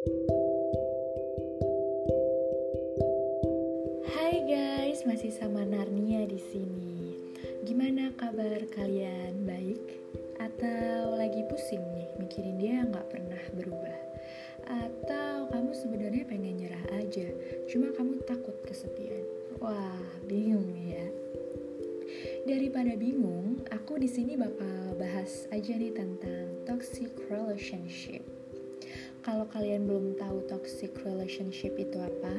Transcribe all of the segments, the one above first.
Hai guys, masih sama Narnia di sini. Gimana kabar kalian? Baik? Atau lagi pusing nih mikirin dia nggak pernah berubah? Atau kamu sebenarnya pengen nyerah aja, cuma kamu takut kesepian? Wah, bingung ya. Daripada bingung, aku di sini bakal bahas aja nih tentang toxic relationship. Kalau kalian belum tahu toxic relationship itu apa,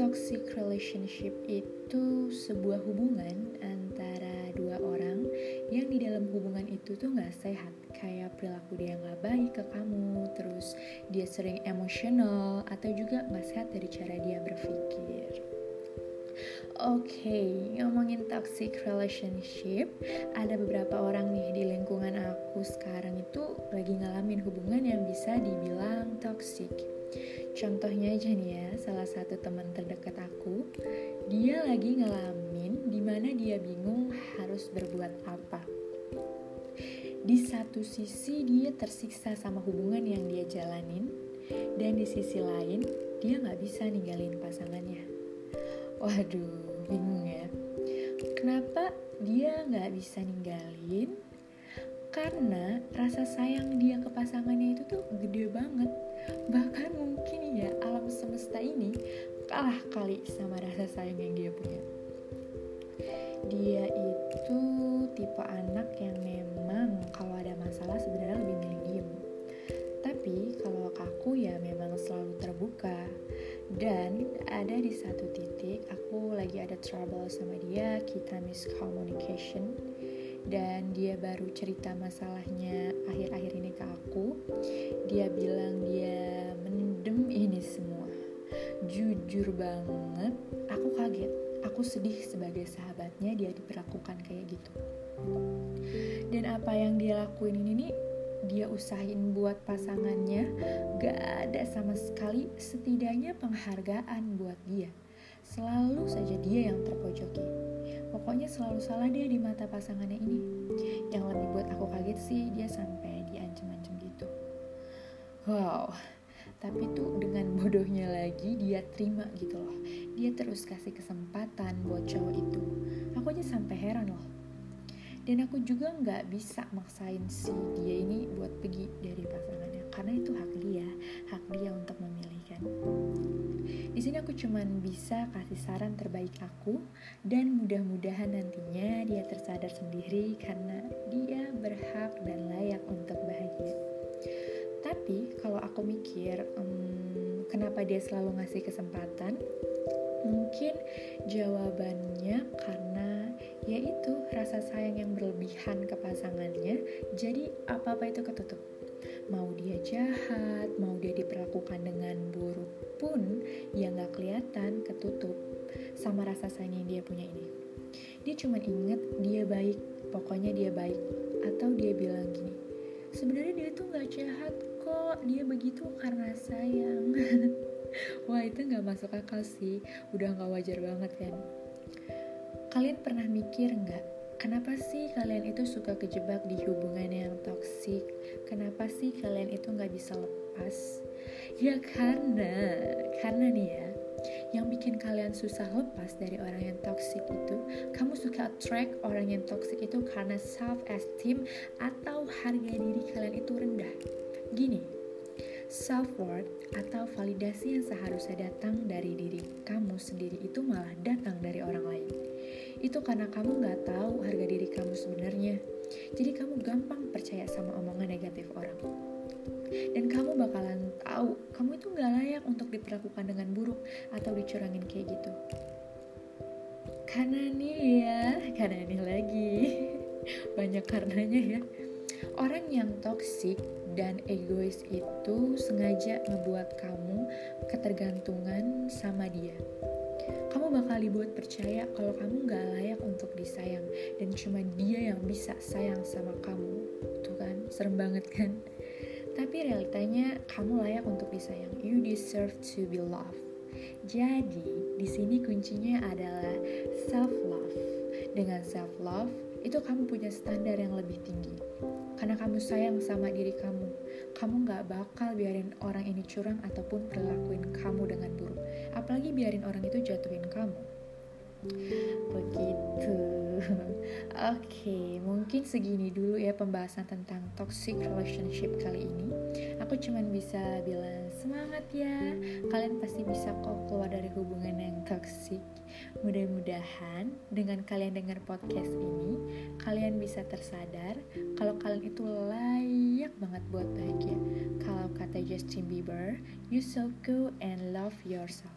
toxic relationship itu sebuah hubungan antara dua orang yang di dalam hubungan itu tuh nggak sehat. Kayak perilaku dia nggak baik ke kamu, terus dia sering emosional atau juga nggak sehat dari cara dia berpikir. Oke, okay, ngomongin toxic relationship, ada beberapa orang nih di lingkungan aku sekarang itu lagi ngalamin hubungan yang bisa dibilang toxic. Contohnya aja nih ya, salah satu teman terdekat aku, dia lagi ngalamin di mana dia bingung harus berbuat apa. Di satu sisi dia tersiksa sama hubungan yang dia jalanin, dan di sisi lain dia nggak bisa ninggalin pasangannya Waduh, bingung ya. Kenapa dia nggak bisa ninggalin? Karena rasa sayang dia ke pasangannya itu tuh gede banget. Bahkan mungkin ya alam semesta ini kalah kali sama rasa sayang yang dia punya. Dia itu tipe anak yang memang kalau ada masalah sebenarnya lebih milih diem. Tapi kalau aku ya memang selalu terbuka dan ada di satu titik aku lagi ada trouble sama dia kita miscommunication. Dan dia baru cerita masalahnya akhir-akhir ini ke aku. Dia bilang dia mendem ini semua. Jujur banget aku kaget. Aku sedih sebagai sahabatnya dia diperlakukan kayak gitu. Dan apa yang dia lakuin ini nih dia usahin buat pasangannya gak ada sama sekali setidaknya penghargaan buat dia. Selalu saja dia yang terpojoki. Pokoknya selalu salah dia di mata pasangannya ini. Yang lebih buat aku kaget sih dia sampai diancam-ancam gitu. Wow tapi tuh dengan bodohnya lagi dia terima gitu loh. Dia terus kasih kesempatan buat cowok itu. Aku aja sampai heran loh dan aku juga nggak bisa maksain si dia ini buat pergi dari pasangannya karena itu hak dia hak dia untuk memilih kan di sini aku cuman bisa kasih saran terbaik aku dan mudah-mudahan nantinya dia tersadar sendiri karena dia berhak dan layak untuk bahagia. Tapi kalau aku mikir um, kenapa dia selalu ngasih kesempatan? Mungkin jawabannya karena yaitu rasa sayang yang berlebihan ke pasangannya jadi apa-apa itu ketutup. Mau dia jahat mau dia diperlakukan dengan buruk pun ya nggak kelihatan ketutup sama rasa sayang yang dia punya ini. Dia cuma inget dia baik pokoknya dia baik. Atau dia bilang gini sebenarnya dia tuh nggak jahat kok dia begitu karena sayang. Wah itu nggak masuk akal sih. Udah nggak wajar banget kan Kalian pernah mikir nggak, kenapa sih kalian itu suka kejebak di hubungan yang toksik? Kenapa sih kalian itu nggak bisa lepas? Ya karena, karena nih ya, yang bikin kalian susah lepas dari orang yang toksik itu, kamu suka attract orang yang toksik itu karena self esteem atau harga diri kalian itu rendah. Gini, self worth atau validasi yang seharusnya datang dari diri kamu sendiri itu malah datang dari orang lain itu karena kamu nggak tahu harga diri kamu sebenarnya. Jadi kamu gampang percaya sama omongan negatif orang. Dan kamu bakalan tahu kamu itu nggak layak untuk diperlakukan dengan buruk atau dicurangin kayak gitu. Karena nih ya, karena ini lagi banyak karenanya ya. Orang yang toksik dan egois itu sengaja ngebuat kamu ketergantungan sama dia. Kamu bakal dibuat percaya kalau kamu gak layak untuk disayang dan cuma dia yang bisa sayang sama kamu. Tuh kan serem banget kan? Tapi realitanya kamu layak untuk disayang. You deserve to be loved. Jadi di sini kuncinya adalah self love dengan self love itu kamu punya standar yang lebih tinggi karena kamu sayang sama diri kamu kamu gak bakal biarin orang ini curang ataupun perlakuin kamu dengan buruk. Apalagi biarin orang itu jatuhin kamu. Begitu. Oke, okay, mungkin segini dulu ya pembahasan tentang toxic relationship kali ini. Aku cuman bisa bilang semangat ya. Kalian pasti bisa kok keluar dari hubungan yang toxic. Mudah-mudahan dengan kalian dengar podcast ini, kalian bisa tersadar kalau kalian itu layak banget buat bahagia. Kalau kata Justin Bieber, you so go and love yourself.